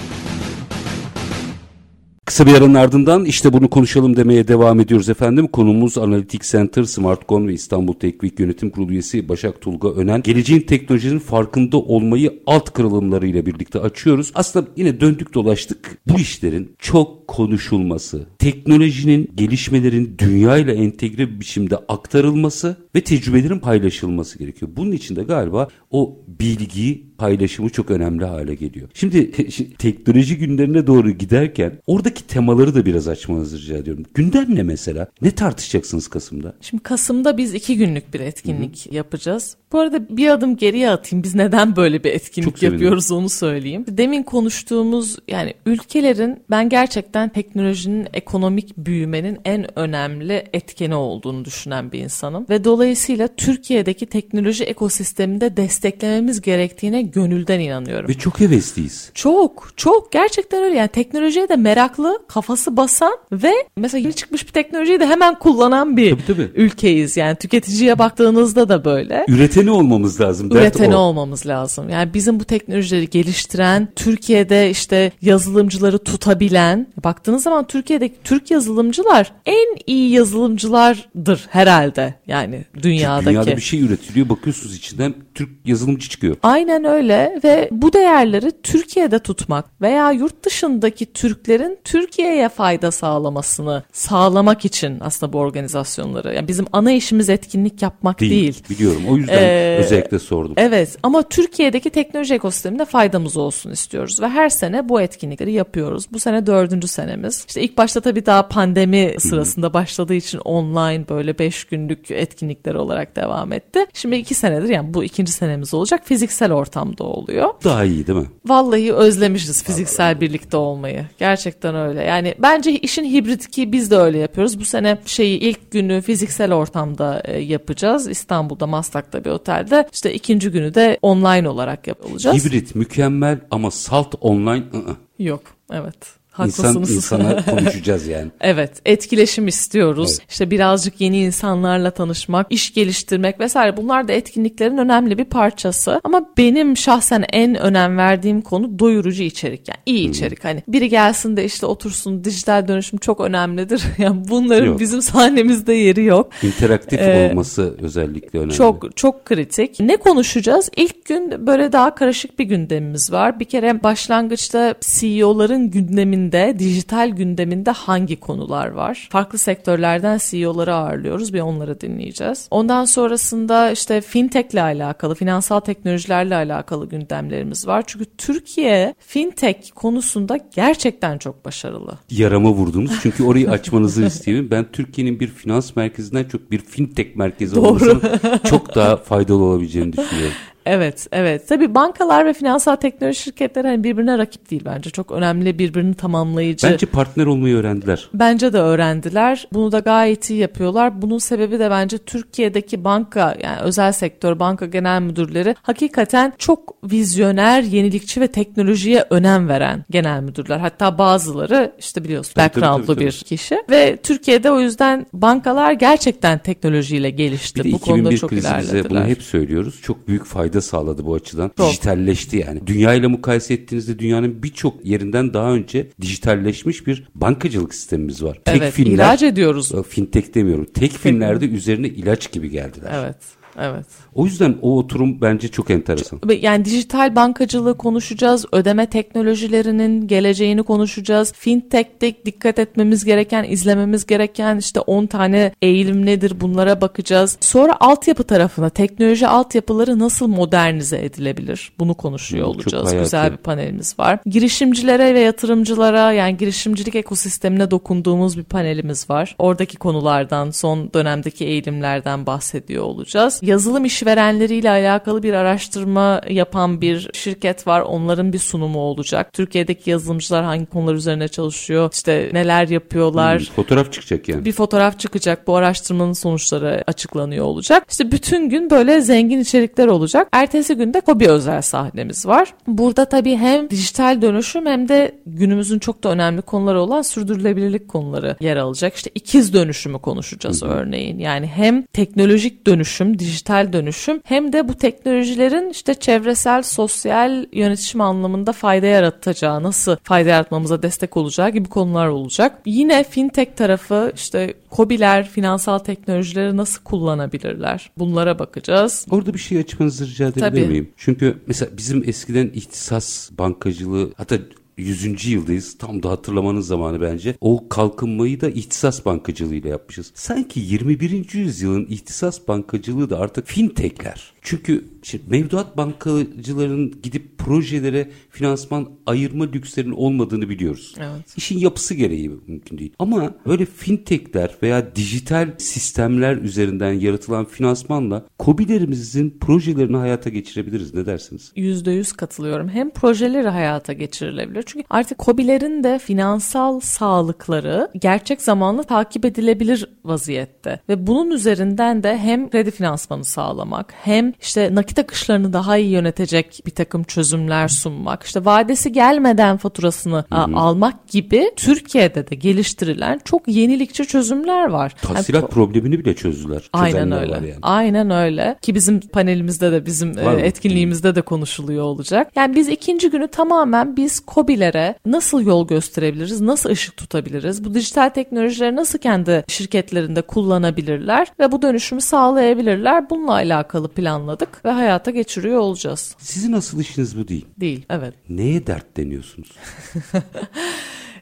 Kısa bir aranın ardından işte bunu konuşalım demeye devam ediyoruz efendim. Konumuz Analitik Center, Smartcon ve İstanbul Teknik Yönetim Kurulu üyesi Başak Tulga Önen. Geleceğin teknolojinin farkında olmayı alt kırılımlarıyla birlikte açıyoruz. Aslında yine döndük dolaştık. Bu işlerin çok konuşulması, teknolojinin, gelişmelerin dünyayla entegre bir biçimde aktarılması ve tecrübelerin paylaşılması gerekiyor. Bunun için de galiba o bilgi paylaşımı çok önemli hale geliyor. Şimdi şi- teknoloji günlerine doğru giderken oradaki temaları da biraz açmanızı rica ediyorum. Gündem ne mesela? Ne tartışacaksınız Kasım'da? Şimdi Kasım'da biz iki günlük bir etkinlik yapacağız. Bu arada bir adım geriye atayım. Biz neden böyle bir Çok etkinlik sevinirim. yapıyoruz onu söyleyeyim. Demin konuştuğumuz yani ülkelerin ben gerçekten teknolojinin ekonomik büyümenin en önemli etkeni olduğunu düşünen bir insanım. Ve dolayısıyla Türkiye'deki teknoloji ekosisteminde desteklememiz gerektiğine gönülden inanıyorum. Ve çok hevesliyiz. Çok çok gerçekten öyle yani teknolojiye de meraklı kafası basan ve mesela yeni çıkmış bir teknolojiyi de hemen kullanan bir Tabii, tabii. ülkeyiz yani tüketiciye baktığınızda da böyle Üreteni olmamız lazım. Üreteni o. olmamız lazım. Yani bizim bu teknolojileri geliştiren, Türkiye'de işte yazılımcıları tutabilen, baktığınız zaman Türkiye'deki Türk yazılımcılar en iyi yazılımcılardır herhalde yani dünyadaki. Dünyada bir şey üretiliyor bakıyorsunuz içinden Türk yazılımcı çıkıyor. Aynen öyle ve bu değerleri Türkiye'de tutmak veya yurt dışındaki Türklerin Türkiye'ye fayda sağlamasını sağlamak için aslında bu organizasyonları. Yani bizim ana işimiz etkinlik yapmak değil. Biliyorum. O yüzden Ee, özellikle sordum. Evet ama Türkiye'deki teknoloji ekosisteminde faydamız olsun istiyoruz ve her sene bu etkinlikleri yapıyoruz. Bu sene dördüncü senemiz. İşte ilk başta tabii daha pandemi sırasında başladığı için online böyle beş günlük etkinlikler olarak devam etti. Şimdi iki senedir yani bu ikinci senemiz olacak fiziksel ortamda oluyor. Daha iyi değil mi? Vallahi özlemişiz fiziksel birlikte olmayı. Gerçekten öyle. Yani bence işin hibrit ki biz de öyle yapıyoruz. Bu sene şeyi ilk günü fiziksel ortamda e, yapacağız. İstanbul'da Maslak'ta bir otelde. İşte ikinci günü de online olarak yapacağız. Hibrit mükemmel ama salt online ı-ı. Yok. Evet. İnsan Haklısınız. insana konuşacağız yani. [laughs] Evet, etkileşim istiyoruz. Evet. İşte birazcık yeni insanlarla tanışmak, iş geliştirmek vesaire. Bunlar da etkinliklerin önemli bir parçası. Ama benim şahsen en önem verdiğim konu doyurucu içerik. Yani iyi içerik. Hani biri gelsin de işte otursun dijital dönüşüm çok önemlidir. [laughs] Yani bunların Yok. bizim sahnemizde yeri yok. İnteraktif Ee, olması özellikle önemli. Çok çok kritik. Ne konuşacağız? İlk gün böyle daha karışık bir gündemimiz var. Bir kere başlangıçta CEO'ların gündeminde, dijital gündeminde hangi konular var? Farklı sektörlerden CEO'ları ağırlıyoruz. Bir onları dinleyeceğiz. Ondan sonrasında işte fintech ile alakalı, finansal teknolojilerle alakalı gündemlerimiz var. Çünkü Türkiye fintech konusunda gerçekten çok başarılı. Yarama vurdunuz çünkü orayı açmanızı [laughs] istiyorum. Ben Türkiye'nin bir finans merkezinden çok bir fintech merkezi Doğru. olmasının çok daha faydalı olabileceğini düşünüyorum. Evet, evet. Tabii bankalar ve finansal teknoloji şirketleri hani birbirine rakip değil bence. Çok önemli birbirini tamamlayıcı. Bence partner olmayı öğrendiler. Bence de öğrendiler. Bunu da gayet iyi yapıyorlar. Bunun sebebi de bence Türkiye'deki banka yani özel sektör banka genel müdürleri hakikaten çok vizyoner, yenilikçi ve teknolojiye önem veren genel müdürler. Hatta bazıları işte biliyorsun Tabii, background'lu tabii, bir kişi ve Türkiye'de o yüzden bankalar gerçekten teknolojiyle gelişti. Bir de Bu konuda 2001 çok ilerlediler. bunu hep söylüyoruz. Çok büyük fayda sağladı bu açıdan. Çok. Dijitalleşti yani. Dünya ile mukayese ettiğinizde dünyanın birçok yerinden daha önce dijitalleşmiş bir bankacılık sistemimiz var. Evet, ihraç ediyoruz. Fintech demiyorum. Tek finlerde üzerine ilaç gibi geldiler. Evet. Evet. O yüzden o oturum bence çok enteresan. Yani dijital bankacılığı konuşacağız, ödeme teknolojilerinin geleceğini konuşacağız. Fintech'te dikkat etmemiz gereken, izlememiz gereken işte 10 tane eğilim nedir bunlara bakacağız. Sonra altyapı tarafına teknoloji altyapıları nasıl modernize edilebilir? Bunu konuşuyor Hı, çok olacağız. hayati. Güzel bir panelimiz var. Girişimcilere ve yatırımcılara yani girişimcilik ekosistemine dokunduğumuz bir panelimiz var. Oradaki konulardan, son dönemdeki eğilimlerden bahsediyor olacağız. Yazılım işverenleriyle alakalı bir araştırma yapan bir şirket var. Onların bir sunumu olacak. Türkiye'deki yazılımcılar hangi konular üzerine çalışıyor, işte neler yapıyorlar. Hmm, Fotoğraf çıkacak yani. Bir fotoğraf çıkacak. Bu araştırmanın sonuçları açıklanıyor olacak. İşte bütün gün böyle zengin içerikler olacak. Ertesi günde Kobi özel sahnemiz var. Burada tabii hem dijital dönüşüm hem de günümüzün çok da önemli konuları olan sürdürülebilirlik konuları yer alacak. İşte ikiz dönüşümü konuşacağız örneğin. Yani hem teknolojik dönüşüm, dijital dönüşüm hem de bu teknolojilerin işte çevresel, sosyal yönetişim anlamında fayda yaratacağı, nasıl fayda yaratmamıza destek olacağı gibi konular olacak. Yine fintech tarafı işte kobiler finansal teknolojileri nasıl kullanabilirler? Bunlara bakacağız. Orada bir şey açmanızı rica edebilir Tabii. miyim? Çünkü mesela bizim eskiden ihtisas bankacılığı hatta 100. yıldayız. Tam da hatırlamanın zamanı bence. O kalkınmayı da ihtisas bankacılığıyla yapmışız. Sanki 21. yüzyılın ihtisas bankacılığı da artık fintechler. Çünkü şimdi mevduat bankacıların gidip projelere finansman ayırma lükslerinin olmadığını biliyoruz. Evet. İşin yapısı gereği mümkün değil. Ama öyle fintechler veya dijital sistemler üzerinden yaratılan finansmanla kobilerimizin projelerini hayata geçirebiliriz. Ne dersiniz? %100 katılıyorum. Hem projeleri hayata geçirilebilir. Çünkü artık kobilerin de finansal sağlıkları gerçek zamanlı takip edilebilir vaziyette. Ve bunun üzerinden de hem kredi finansmanı sağlamak hem işte nakit akışlarını daha iyi yönetecek bir takım çözümler sunmak. işte vadesi gelmeden faturasını a, almak gibi Türkiye'de de geliştirilen çok yenilikçi çözümler var. Yani Tahsilat problemini bile çözdüler. Aynen öyle. yani. Aynen öyle. Ki bizim panelimizde de bizim e, Var mı? etkinliğimizde de konuşuluyor olacak. Yani biz ikinci günü tamamen biz KOBİ'lere nasıl yol gösterebiliriz, nasıl ışık tutabiliriz, bu dijital teknolojileri nasıl kendi şirketlerinde kullanabilirler ve bu dönüşümü sağlayabilirler. Bununla alakalı planladık ve hayata geçiriyor olacağız. Sizin asıl işiniz bu değil. Değil, evet. Neye dertleniyorsunuz? [laughs]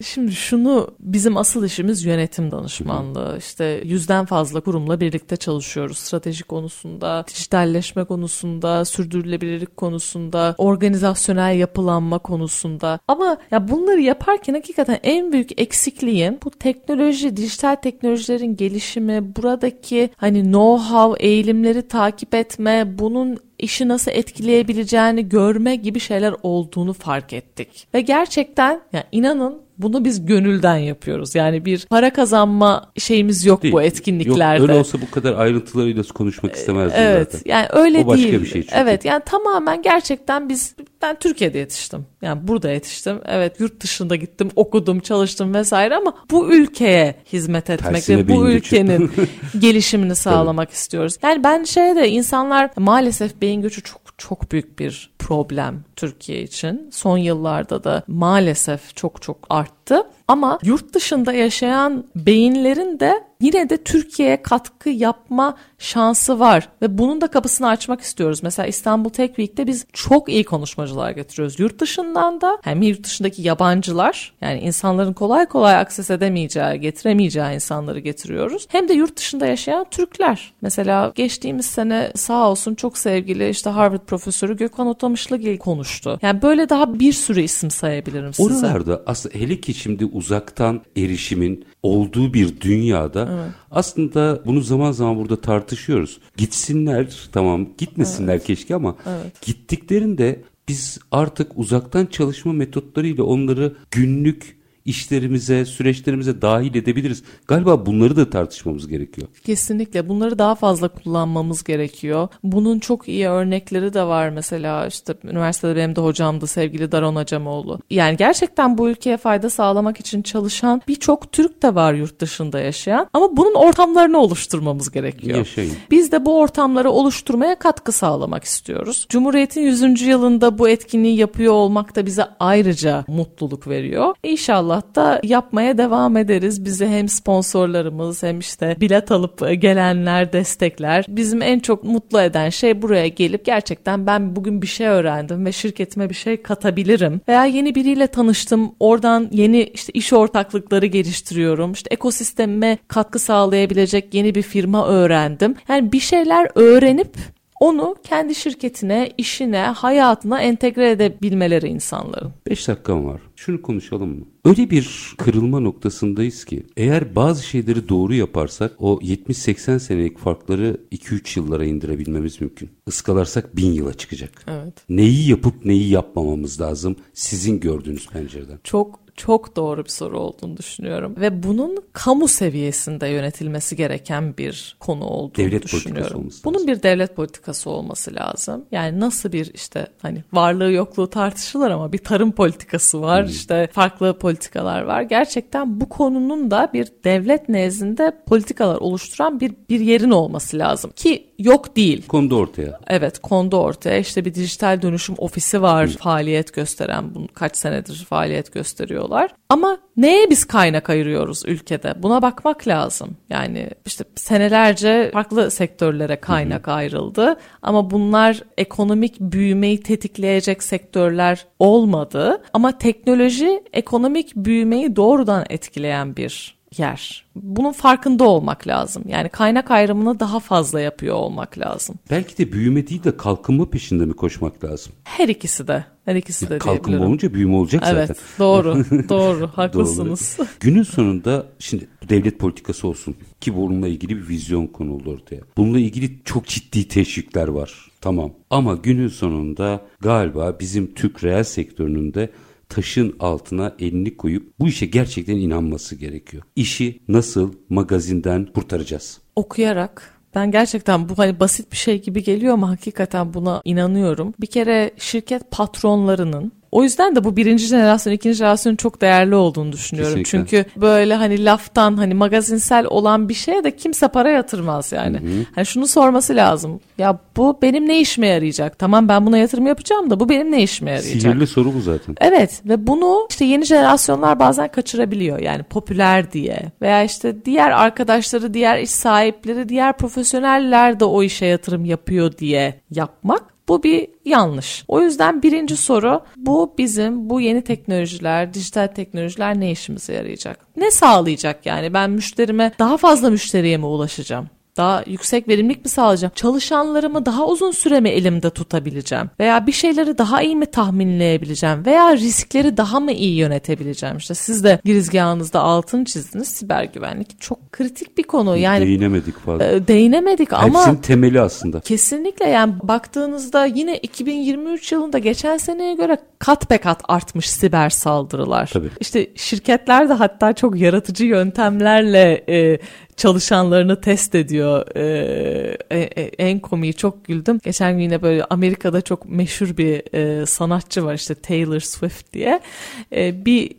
Şimdi şunu bizim asıl işimiz yönetim danışmanlığı. İşte yüzden fazla kurumla birlikte çalışıyoruz. Strateji konusunda, dijitalleşme konusunda, sürdürülebilirlik konusunda, organizasyonel yapılanma konusunda. Ama ya bunları yaparken hakikaten en büyük eksikliğin bu teknoloji, dijital teknolojilerin gelişimi, buradaki hani know-how eğilimleri takip etme, bunun işi nasıl etkileyebileceğini görme gibi şeyler olduğunu fark ettik. Ve gerçekten yani inanın bunu biz gönülden yapıyoruz. Yani bir para kazanma şeyimiz yok Değil. bu etkinliklerde. Yok, öyle olsa bu kadar ayrıntılarıyla konuşmak istemezdim Evet zaten. yani öyle O başka değil. bir şey çünkü. Evet yani tamamen gerçekten biz ben Türkiye'de yetiştim. Yani burada yetiştim. Evet yurt dışında gittim okudum çalıştım vesaire ama bu ülkeye hizmet etmek Tersine ve bu ülkenin [laughs] gelişimini sağlamak istiyoruz. Yani ben şeyde insanlar maalesef beyin göçü çok çok büyük bir problem Türkiye için. Son yıllarda da maalesef çok çok arttı. Ama yurt dışında yaşayan beyinlerin de yine de Türkiye'ye katkı yapma şansı var ve bunun da kapısını açmak istiyoruz. Mesela İstanbul Tech Week'te biz çok iyi konuşmacılar getiriyoruz. Yurt dışından da hem yurt dışındaki yabancılar yani insanların kolay kolay akses edemeyeceği, getiremeyeceği insanları getiriyoruz. Hem de yurt dışında yaşayan Türkler. Mesela geçtiğimiz sene sağ olsun çok sevgili işte Harvard profesörü Gökhan Otamışlıgil konuştu. Yani böyle daha bir sürü isim sayabilirim size. Oralarda aslında hele ki şimdi uzaktan erişimin olduğu bir dünyada aslında bunu zaman zaman burada tartışıyoruz. Gitsinler tamam gitmesinler keşke ama gittiklerinde biz artık uzaktan çalışma metotlarıyla onları günlük işlerimize, süreçlerimize dahil edebiliriz. Galiba bunları da tartışmamız gerekiyor. Kesinlikle bunları daha fazla kullanmamız gerekiyor. Bunun çok iyi örnekleri de var mesela işte üniversitede benim de hocamdı sevgili Daron Hacamoğlu. Yani gerçekten bu ülkeye fayda sağlamak için çalışan birçok Türk de var yurt dışında yaşayan ama bunun ortamlarını oluşturmamız gerekiyor. Yaşayın. Biz de bu ortamları oluşturmaya katkı sağlamak istiyoruz. Cumhuriyet'in 100. yılında bu etkinliği yapıyor olmak da bize ayrıca mutluluk veriyor. İnşallah da yapmaya devam ederiz. Bizi hem sponsorlarımız hem işte bilet alıp gelenler destekler. Bizim en çok mutlu eden şey buraya gelip gerçekten ben bugün bir şey öğrendim ve şirketime bir şey katabilirim. Veya yeni biriyle tanıştım. Oradan yeni işte iş ortaklıkları geliştiriyorum. İşte ekosistemime katkı sağlayabilecek yeni bir firma öğrendim. Yani bir şeyler öğrenip onu kendi şirketine, işine, hayatına entegre edebilmeleri insanların. 5 dakikam var. Şunu konuşalım mı? Öyle bir kırılma noktasındayız ki eğer bazı şeyleri doğru yaparsak o 70-80 senelik farkları 2-3 yıllara indirebilmemiz mümkün. Iskalarsak 1000 yıla çıkacak. Evet. Neyi yapıp neyi yapmamamız lazım sizin gördüğünüz pencereden? Çok çok doğru bir soru olduğunu düşünüyorum ve bunun kamu seviyesinde yönetilmesi gereken bir konu olduğunu Devlet düşünüyorum. Bunun bir devlet politikası olması lazım. Yani nasıl bir işte hani varlığı yokluğu tartışılır ama bir tarım politikası var. işte farklı politikalar var. Gerçekten bu konunun da bir devlet nezdinde politikalar oluşturan bir bir yerin olması lazım ki yok değil. Konuda ortaya. Evet kondu ortaya işte bir dijital dönüşüm ofisi var faaliyet gösteren bunu kaç senedir faaliyet gösteriyorlar. Ama neye biz kaynak ayırıyoruz ülkede? Buna bakmak lazım. Yani işte senelerce farklı sektörlere kaynak ayrıldı ama bunlar ekonomik büyümeyi tetikleyecek sektörler olmadı. Ama teknoloji ekonomik büyümeyi doğrudan etkileyen bir yer. Bunun farkında olmak lazım. Yani kaynak ayrımını daha fazla yapıyor olmak lazım. Belki de büyüme değil de kalkınma peşinde mi koşmak lazım? Her ikisi de. Her ikisi de Kalkınma olunca büyüme olacak Evet zaten. [laughs] doğru doğru haklısınız. Doğru. [laughs] Günün sonunda şimdi devlet politikası olsun ki bununla ilgili bir vizyon konuldu ortaya. Bununla ilgili çok ciddi teşvikler var. Tamam. Ama günün sonunda galiba bizim Türk reel sektörünün de taşın altına elini koyup bu işe gerçekten inanması gerekiyor. İşi nasıl magazinden kurtaracağız? Okuyarak ben gerçekten bu hani basit bir şey gibi geliyor ama hakikaten buna inanıyorum. Bir kere şirket patronlarının o yüzden de bu birinci jenerasyon, ikinci jenerasyon çok değerli olduğunu düşünüyorum. Kesinlikle. Çünkü böyle hani laftan hani magazinsel olan bir şeye de kimse para yatırmaz yani. Hani şunu sorması lazım. Ya bu benim ne işime yarayacak? Tamam ben buna yatırım yapacağım da bu benim ne işime yarayacak? Sihirli soru bu zaten. Evet ve bunu işte yeni jenerasyonlar bazen kaçırabiliyor. Yani popüler diye veya işte diğer arkadaşları, diğer iş sahipleri, diğer profesyoneller de o işe yatırım yapıyor diye yapmak Bu bir yanlış. O yüzden birinci soru bu bizim bu yeni teknolojiler, dijital teknolojiler ne işimize yarayacak? Ne sağlayacak yani ben müşterime daha fazla müşteriye mi ulaşacağım? Daha yüksek verimlilik mi sağlayacağım? Çalışanlarımı daha uzun süre mi elimde tutabileceğim? Veya bir şeyleri daha iyi mi tahminleyebileceğim? Veya riskleri daha mı iyi yönetebileceğim? İşte siz de girizgahınızda altını çizdiniz. Siber güvenlik çok kritik bir konu. Yani değinemedik fazla. E, değinemedik ama Hepsinin temeli aslında. Kesinlikle yani baktığınızda yine 2023 yılında geçen seneye göre kat be kat artmış siber saldırılar. Tabii. İşte şirketler de hatta çok yaratıcı yöntemlerle e, çalışanlarını test ediyor. Ee, e, e, en komiği çok güldüm. Geçen gün yine böyle Amerika'da çok meşhur bir e, sanatçı var işte Taylor Swift diye. E, bir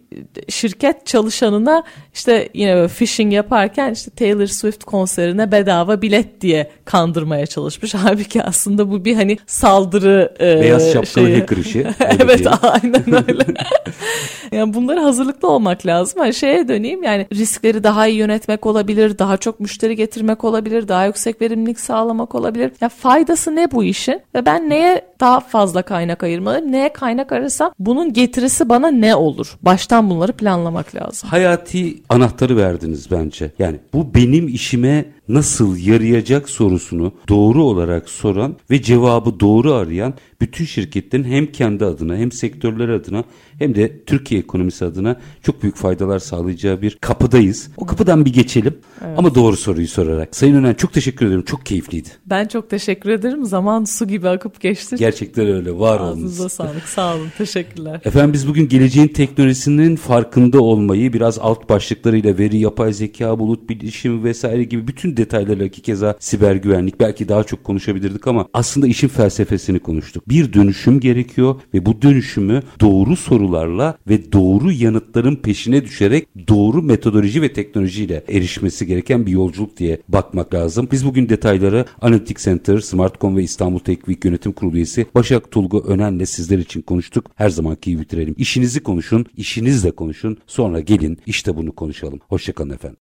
şirket çalışanına işte yine böyle phishing yaparken işte Taylor Swift konserine bedava bilet diye kandırmaya çalışmış. [laughs] Halbuki aslında bu bir hani saldırı e, Beyaz şapkalı şeyi. hacker işi. [laughs] evet [laughs] aynen öyle. yani bunlara hazırlıklı olmak lazım. Hani şeye döneyim yani riskleri daha iyi yönetmek olabilir, daha çok müşteri getirmek olabilir, daha yüksek verimlilik sağlamak olabilir. Ya faydası ne bu işin? Ve ben neye daha fazla kaynak ayırmalıyım? Neye kaynak arasam bunun getirisi bana ne olur? Baştan bunları planlamak lazım. Hayati anahtarı verdiniz bence. Yani bu benim işime nasıl yarayacak sorusunu doğru olarak soran ve cevabı doğru arayan bütün şirketlerin hem kendi adına hem sektörler adına hem de Türkiye ekonomisi adına çok büyük faydalar sağlayacağı bir kapıdayız. O kapıdan bir geçelim evet. ama doğru soruyu sorarak. Sayın Önen çok teşekkür ederim. Çok keyifliydi. Ben çok teşekkür ederim. Zaman su gibi akıp geçti. Gerçekten öyle. Var olunuz. Ağzınıza sağlık. Sağ olun. Teşekkürler. Efendim biz bugün geleceğin teknolojisinin farkında olmayı biraz alt başlıklarıyla veri, yapay zeka, bulut bilişim vesaire gibi bütün detaylarla ki keza siber güvenlik belki daha çok konuşabilirdik ama aslında işin felsefesini konuştuk. Bir dönüşüm gerekiyor ve bu dönüşümü doğru sorularla ve doğru yanıtların peşine düşerek doğru metodoloji ve teknolojiyle erişmesi gereken bir yolculuk diye bakmak lazım. Biz bugün detayları Analytic Center, Smartcom ve İstanbul Teknik Yönetim Kurulu üyesi Başak Tulgu Önen'le sizler için konuştuk. Her zamanki gibi bitirelim. İşinizi konuşun, işinizle konuşun. Sonra gelin işte bunu konuşalım. Hoşçakalın efendim.